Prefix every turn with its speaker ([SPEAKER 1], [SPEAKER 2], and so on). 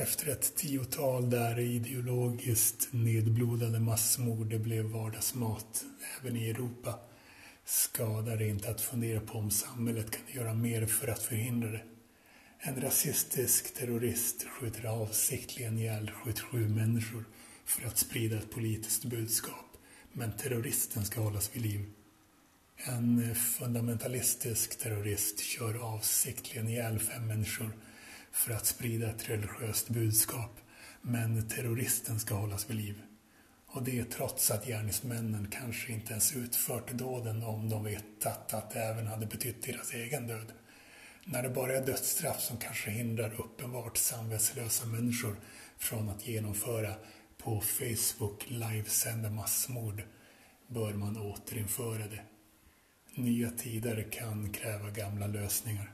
[SPEAKER 1] Efter ett tiotal där ideologiskt nedblodade massmord blev vardagsmat även i Europa skadar det inte att fundera på om samhället kan göra mer för att förhindra det. En rasistisk terrorist skjuter avsiktligen ihjäl 77 människor för att sprida ett politiskt budskap, men terroristen ska hållas vid liv. En fundamentalistisk terrorist kör avsiktligen ihjäl fem människor för att sprida ett religiöst budskap, men terroristen ska hållas vid liv. Och det trots att gärningsmännen kanske inte ens utfört dåden om de vetat att det även hade betytt deras egen död. När det bara är dödsstraff som kanske hindrar uppenbart samvetslösa människor från att genomföra på Facebook livesända massmord bör man återinföra det. Nya tider kan kräva gamla lösningar.